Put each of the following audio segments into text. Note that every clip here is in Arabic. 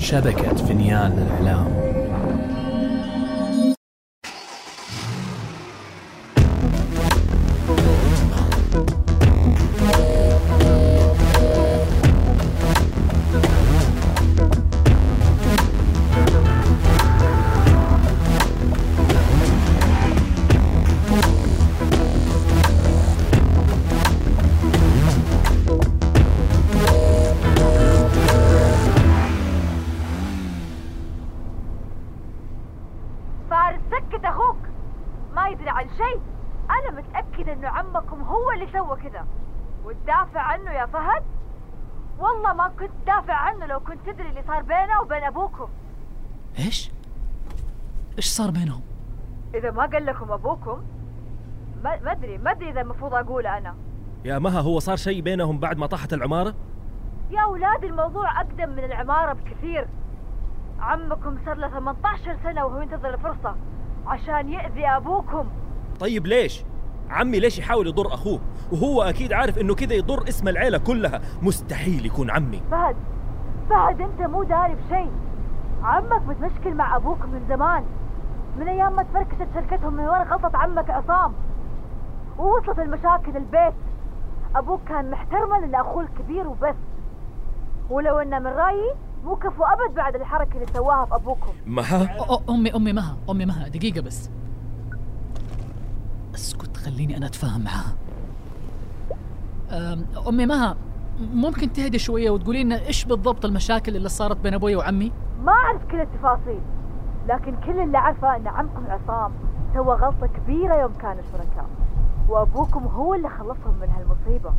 شبكة فنيان الإعلام صار بينهم؟ إذا ما قال لكم أبوكم ما ادري ما أدري إذا المفروض اقوله أنا يا مها هو صار شيء بينهم بعد ما طاحت العمارة؟ يا أولاد الموضوع أقدم من العمارة بكثير عمكم صار له 18 سنة وهو ينتظر الفرصة عشان يأذي أبوكم طيب ليش؟ عمي ليش يحاول يضر أخوه؟ وهو أكيد عارف إنه كذا يضر اسم العيلة كلها مستحيل يكون عمي فهد فهد أنت مو داري بشيء عمك متمشكل مع أبوك من زمان من أيام ما تفركشت شركتهم من ورا غلطة عمك عصام. ووصلت المشاكل البيت. أبوك كان محترما لأخوه الكبير وبس. ولو انه من رأيي مو كفو أبد بعد الحركة اللي سواها في أبوكم. مها؟ امي أمي مها. أمي مها. دقيقة بس. اسكت خليني أنا أتفاهم معاها. أمي مها ممكن تهدي شوية وتقولي لنا إيش بالضبط المشاكل اللي صارت بين أبوي وعمي؟ ما أعرف كل التفاصيل. لكن كل اللي عارفه ان عمكم عصام. سوى غلطة كبيرة يوم كانوا شركاء. وأبوكم هو اللي خلصهم من هالمصيبة.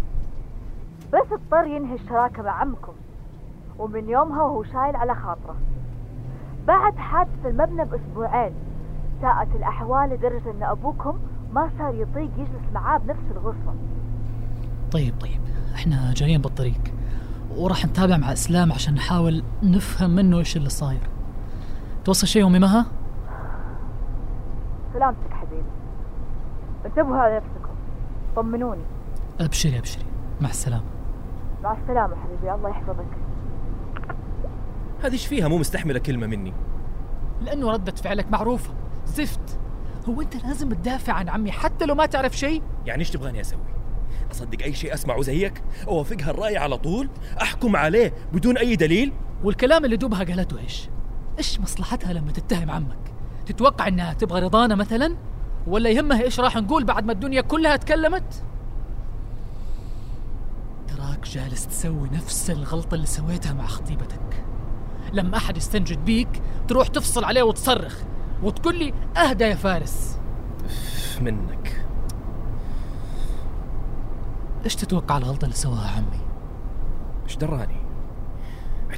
بس اضطر ينهي الشراكة مع عمكم. ومن يومها وهو شايل على خاطره. بعد حادث المبنى بأسبوعين ساءت الأحوال لدرجة إن أبوكم ما صار يطيق يجلس معاه بنفس الغرفة. طيب طيب. إحنا جايين بالطريق. وراح نتابع مع إسلام عشان نحاول نفهم منه إيش اللي صاير. توصل شيء امي مها؟ سلامتك حبيبي انتبهوا على نفسكم طمنوني أبشري أبشري مع السلامة مع السلامة حبيبي الله يحفظك هذه إيش فيها مو مستحملة كلمة مني لأنه ردة فعلك معروفة زفت هو أنت لازم تدافع عن عمي حتى لو ما تعرف شيء يعني إيش تبغاني أسوي؟ أصدق أي شيء أسمعه زيك؟ أوافقها الرأي على طول؟ أحكم عليه بدون أي دليل؟ والكلام اللي دوبها قالته إيش؟ إيش مصلحتها لما تتهم عمك؟ تتوقع إنها تبغى رضانا مثلا؟ ولا يهمها إيش راح نقول بعد ما الدنيا كلها تكلمت؟ تراك جالس تسوي نفس الغلطة اللي سويتها مع خطيبتك لما أحد يستنجد بيك تروح تفصل عليه وتصرخ وتقول لي أهدى يا فارس منك إيش تتوقع الغلطة اللي سواها عمي؟ إيش دراني؟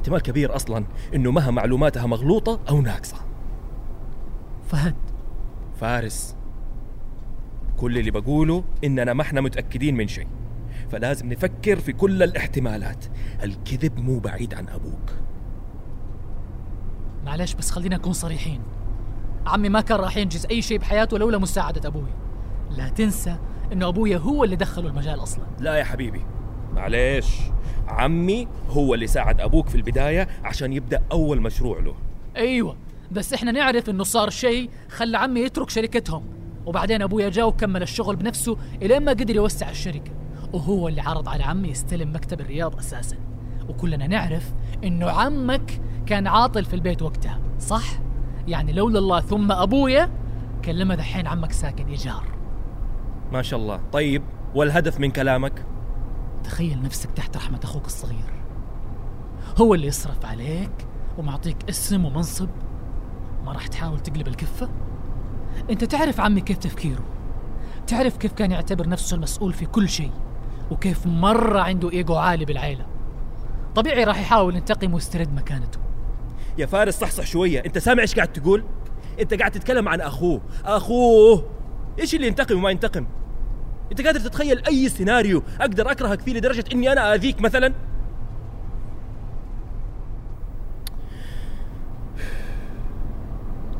احتمال كبير أصلا إنه مها معلوماتها مغلوطة أو ناقصة. فهد. فارس كل اللي بقوله إننا ما إحنا متأكدين من شيء فلازم نفكر في كل الاحتمالات. الكذب مو بعيد عن أبوك. معلش بس خلينا نكون صريحين. عمي ما كان راح ينجز أي شيء بحياته لولا مساعدة أبوي. لا تنسى إنه أبويا هو اللي دخله المجال أصلا. لا يا حبيبي. معليش. عمي هو اللي ساعد أبوك في البداية عشان يبدأ أول مشروع له. أيوه بس إحنا نعرف إنه صار شيء خلى عمي يترك شركتهم وبعدين أبويا جاء وكمل الشغل بنفسه إلين ما قدر يوسع الشركة وهو اللي عرض على عمي يستلم مكتب الرياض أساسا. وكلنا نعرف إنه عمك كان عاطل في البيت وقتها صح؟ يعني لولا الله ثم أبويا كان لما دحين عمك ساكن ايجار ما شاء الله. طيب والهدف من كلامك؟ تخيل نفسك تحت رحمة أخوك الصغير. هو اللي يصرف عليك ومعطيك اسم ومنصب. ما راح تحاول تقلب الكفة؟ أنت تعرف عمي كيف تفكيره؟ تعرف كيف كان يعتبر نفسه المسؤول في كل شيء؟ وكيف مرة عنده إيجو عالي بالعيلة؟ طبيعي راح يحاول ينتقم ويسترد مكانته. يا فارس صحصح شوية. أنت سامع إيش قاعد تقول؟ أنت قاعد تتكلم عن أخوه. أخوه! إيش اللي ينتقم وما ينتقم؟ أنت قادر تتخيل أي سيناريو أقدر أكرهك فيه لدرجة إني أنا آذيك مثلا؟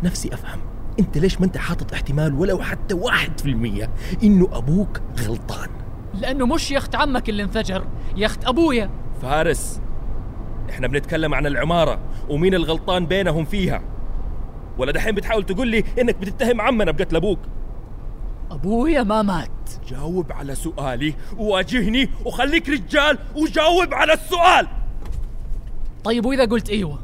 نفسي أفهم. أنت ليش ما أنت حاطط احتمال ولو حتى واحد في المية إنه أبوك غلطان؟ لأنه مش يخت عمك اللي انفجر يخت أبويا. فارس إحنا بنتكلم عن العمارة ومين الغلطان بينهم فيها. ولا دحين بتحاول تقول لي إنك بتتهم عمنا بقتل أبوك. أبويا ما مات. جاوب على سؤالي وواجهني وخليك رجال وجاوب على السؤال. طيب وإذا قلت إيوه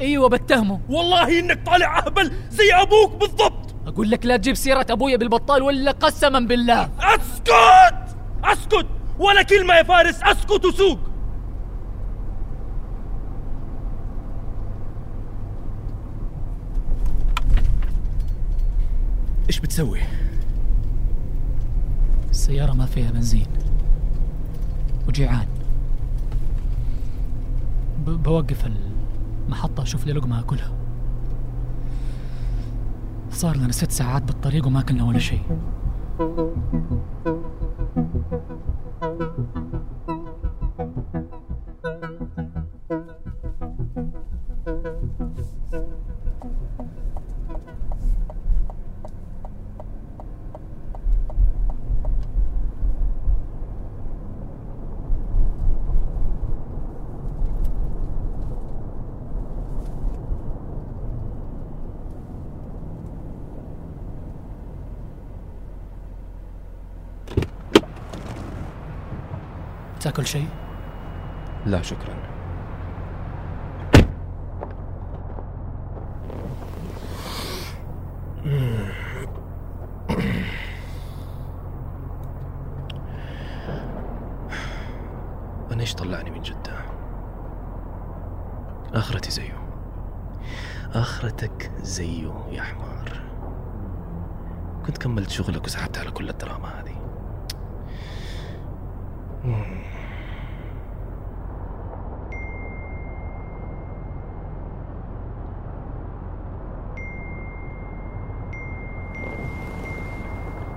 إيوه بتهمه. والله إنك طالع أهبل زي أبوك بالضبط. أقول لك لا تجيب سيرة أبويا بالبطال ولا قسما بالله. أسكت! أسكت! ولا كلمة يا فارس أسكت وسوق. إيش بتسوي؟ السيارة ما فيها بنزين. وجيعان. بوقف المحطة أشوف لي لقمة أكلها. صار لنا ست ساعات بالطريق وما أكلنا ولا شيء. تاكل شيء؟ لا شكرا. أنا إيش طلعني من جدة؟ آخرتي زيه آخرتك زيه يا حمار. كنت كملت شغلك وسحبت على كل الدراما هذه.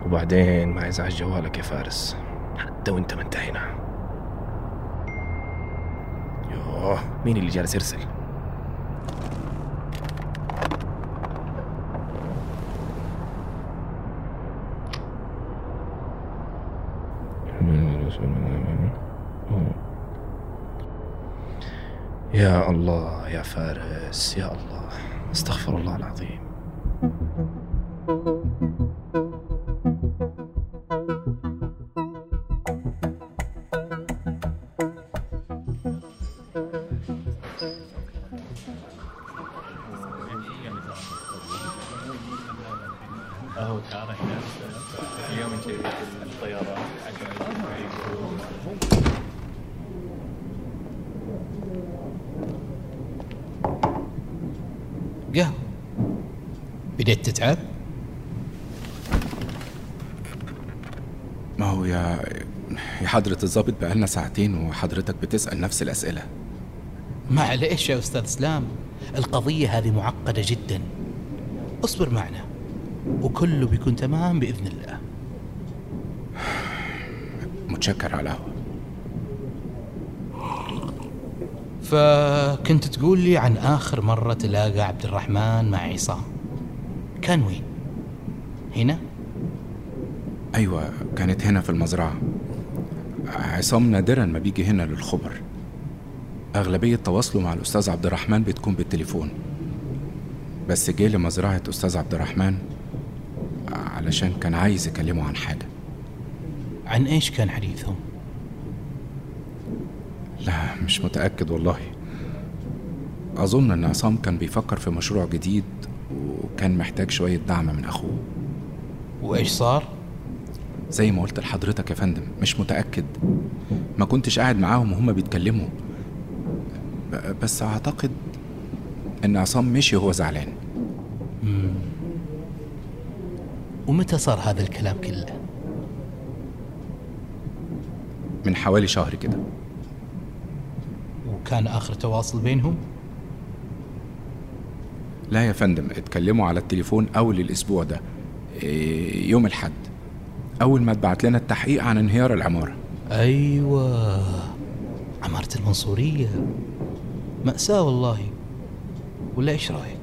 وبعدين ما يزعج جوالك يا فارس. حتى وانت ما انت هنا يوه مين اللي جالس يرسل؟ يا الله يا فارس يا الله. استغفر الله العظيم. تتعب؟ ما هو يا يا حضرة الضابط بقالنا ساعتين وحضرتك بتسأل نفس الأسئلة. معليش يا أستاذ إسلام. القضية هذه معقدة جدا. اصبر معنا وكله بيكون تمام بإذن الله. متشكر على القهوة. فكنت تقول لي عن آخر مرة تلاقى عبد الرحمن مع عصام؟ كان وين؟ هنا؟ أيوة كانت هنا في المزرعة عصام نادرا ما بيجي هنا للخبر أغلبية تواصله مع الأستاذ عبد الرحمن بتكون بالتليفون بس جه لمزرعة أستاذ عبد الرحمن علشان كان عايز يكلمه عن حاجة عن إيش كان حديثهم؟ لا مش متأكد والله أظن إن عصام كان بيفكر في مشروع جديد وكان محتاج شوية دعم من أخوه وإيش صار؟ زي ما قلت لحضرتك يا فندم مش متأكد ما كنتش قاعد معاهم وهم بيتكلموا بس أعتقد إن عصام مشي وهو زعلان ومتى صار هذا الكلام كله؟ من حوالي شهر كده وكان آخر تواصل بينهم؟ لا يا فندم اتكلموا على التليفون أول الأسبوع ده إيه، يوم الحد أول ما اتبعت لنا التحقيق عن انهيار العمارة. أيوة. عمارة المنصورية. مأساة والله. ولا إيش رأيك؟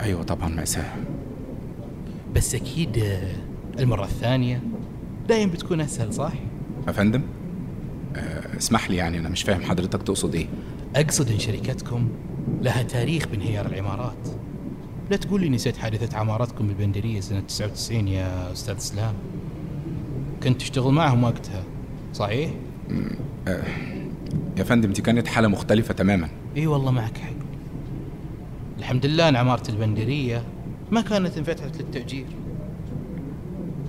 أيوة طبعا مأساة. بس أكيد آه، المرة الثانية دايم بتكون أسهل صح؟ يا فندم آه، اسمح لي يعني أنا مش فاهم حضرتك تقصد إيه. أقصد إن شركتكم لها تاريخ بانهيار العمارات. لا تقول لي نسيت حادثة عمارتكم بالبندرية سنة 99 يا أستاذ إسلام. كنت تشتغل معهم وقتها صحيح؟ يا فندم دي كانت حالة مختلفة تماما. إي والله معك حق. الحمد لله إن عمارة البندرية ما كانت انفتحت للتأجير.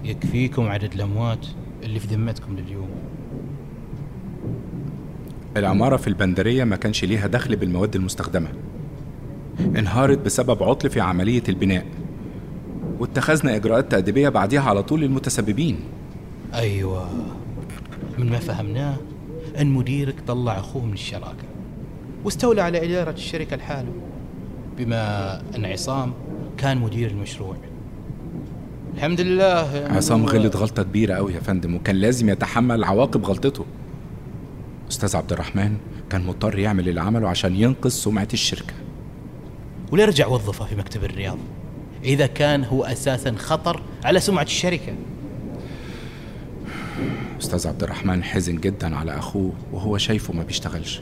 يكفيكم عدد الأموات اللي في ذمتكم لليوم. العمارة في البندرية ما كانش ليها دخل بالمواد المستخدمة. انهارت بسبب عطل في عملية البناء. واتخذنا إجراءات تأديبية بعديها على طول للمتسببين. أيوة. من ما فهمناه أن مديرك طلع أخوه من الشراكة. واستولى على إدارة الشركة لحاله بما أن عصام كان مدير المشروع. الحمد لله. عصام غلط غلطة كبيرة أوي يا فندم وكان لازم يتحمل عواقب غلطته. أستاذ عبد الرحمن كان مضطر يعمل اللي عمله عشان ينقذ سمعة الشركة. وليه رجع وظفه في مكتب الرياض. إذا كان هو أساسا خطر على سمعة الشركة. أستاذ عبد الرحمن حزن جدا على أخوه وهو شايفه ما بيشتغلش.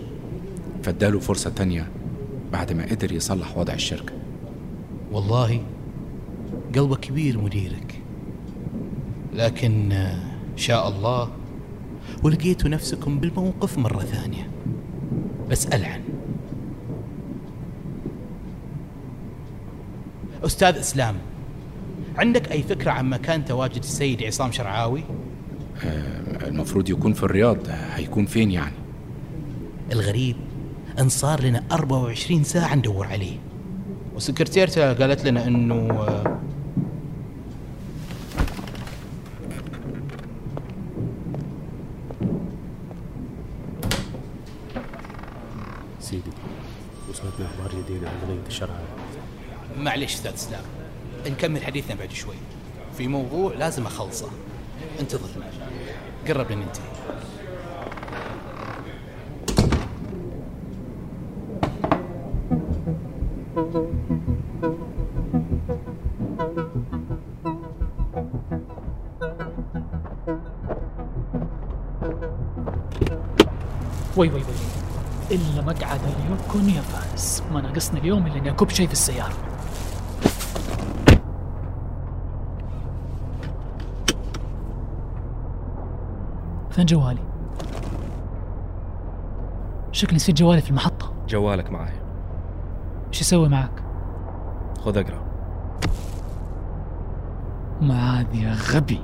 فاداله فرصة تانية بعد ما قدر يصلح وضع الشركة. والله قلبه كبير مديرك. لكن آه، شاء الله ولقيتوا نفسكم بالموقف مرة ثانية. بسأل عنه. أستاذ إسلام عندك أي فكرة عن مكان تواجد السيد عصام شرعاوي؟ المفروض يكون في الرياض هيكون فين يعني؟ الغريب أن صار لنا 24 ساعة ندور عليه. وسكرتيرته قالت لنا إنه معليش أستاذ إسلام نكمل حديثنا بعد شوي. في موضوع لازم أخلصه. انتظرنا قرب ننتهي. وي وي وي. إلا مقعد اليوكون يا فارس ما ناقصني اليوم إلا إني أكب شيء في السيارة. فين جوالي؟ شكلي نسيت جوالي في المحطة. جوالك معي إيش يسوي معك؟ خذ أقرأ. معاذ يا غبي.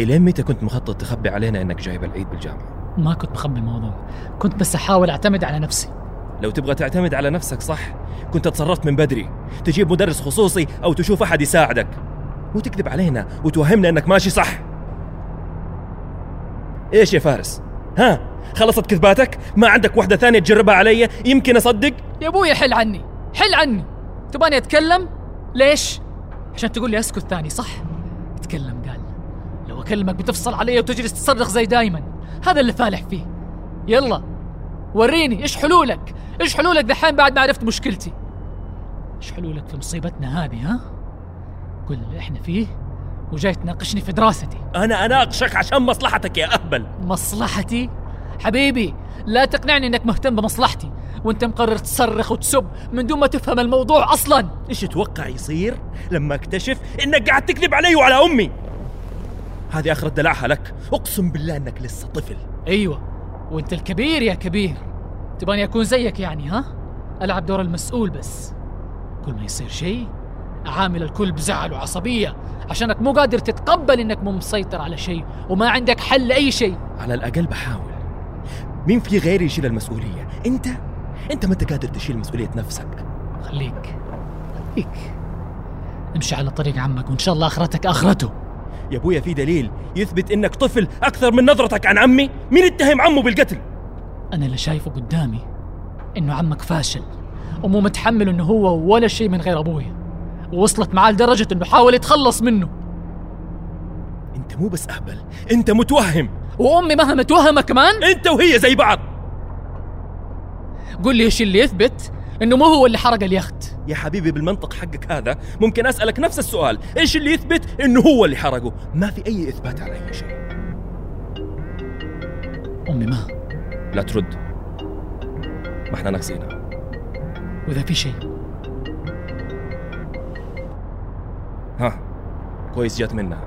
إلين متى كنت مخطط تخبي علينا إنك جايب العيد بالجامعة؟ ما كنت مخبي الموضوع. كنت بس أحاول أعتمد على نفسي. لو تبغى تعتمد على نفسك صح. كنت تصرفت من بدري. تجيب مدرس خصوصي أو تشوف أحد يساعدك. مو تكذب علينا وتوهمنا إنك ماشي صح. إيش يا فارس؟ ها؟ خلصت كذباتك؟ ما عندك واحدة ثانية تجربها علي؟ يمكن أصدق؟ يا أبوي حل عني. حل عني. تباني أتكلم؟ ليش؟ عشان تقول لي أسكت ثاني صح؟ اتكلم قال. لو أكلمك بتفصل علي وتجلس تصرخ زي دايما. هذا اللي فالح فيه. يلا وريني إيش حلولك؟ إيش حلولك دحين بعد ما عرفت مشكلتي؟ إيش حلولك في مصيبتنا هذه ها؟ كل اللي إحنا فيه؟ وجاي تناقشني في دراستي. أنا أناقشك عشان مصلحتك يا أهبل. مصلحتي؟ حبيبي لا تقنعني إنك مهتم بمصلحتي وأنت مقرر تصرخ وتسب من دون ما تفهم الموضوع أصلا. إيش تتوقع يصير لما أكتشف إنك قاعد تكذب علي وعلى أمي؟ هذه اخرة دلعها لك. أقسم بالله إنك لسه طفل. أيوه وأنت الكبير يا كبير. تباني أكون زيك يعني ها؟ ألعب دور المسؤول بس. كل ما يصير شيء اعامل الكل بزعل وعصبية. عشانك مو قادر تتقبل إنك مو مسيطر على شيء وما عندك حل لأي شيء. على الأقل بحاول. مين في غيري يشيل المسؤولية؟ أنت؟ أنت ما انت قادر تشيل مسؤولية نفسك؟ خليك. خليك. امشي على طريق عمك وإن شاء الله آخرتك آخرته. يا أبويا في دليل يثبت إنك طفل أكثر من نظرتك عن عمي؟ مين اتهم عمه بالقتل؟ أنا اللي شايفه قدامي إنه عمك فاشل ومو متحمل إنه هو ولا شيء من غير أبويا. ووصلت معاه لدرجة إنه حاول يتخلص منه. أنت مو بس أهبل أنت متوهم. وأمي مهما متوهمه كمان. أنت وهي زي بعض. قول لي إيش اللي يثبت إنه مو هو اللي حرق اليخت. يا حبيبي بالمنطق حقك هذا ممكن أسألك نفس السؤال. إيش اللي يثبت إنه هو اللي حرقه؟ ما في أي إثبات على اي شيء أمي ما. لا ترد. ما إحنا ناقصينها. وإذا في شيء. ها. كويس جات منها.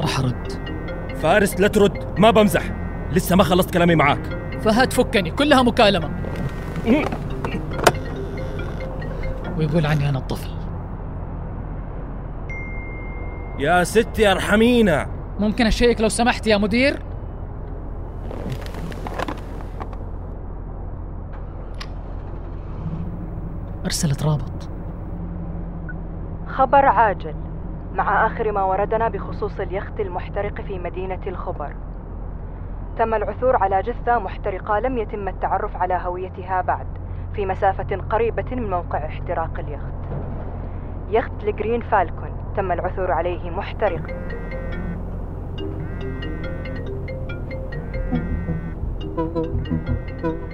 راح أرد فارس لا ترد. ما بمزح. لسه ما خلصت كلامي معاك. فهد فكني. كلها مكالمة. ويقول عني أنا الطفل. يا ستي أرحمينا. ممكن أشيك لو سمحت يا مدير؟ أرسلت رابط. خبر عاجل مع آخر ما وردنا بخصوص اليخت المحترق في مدينة الخبر تم العثور على جثة محترقة لم يتم التعرف على هويتها بعد في مسافة قريبة من موقع احتراق اليخت يخت الجرين فالكون تم العثور عليه محترقا Thank you.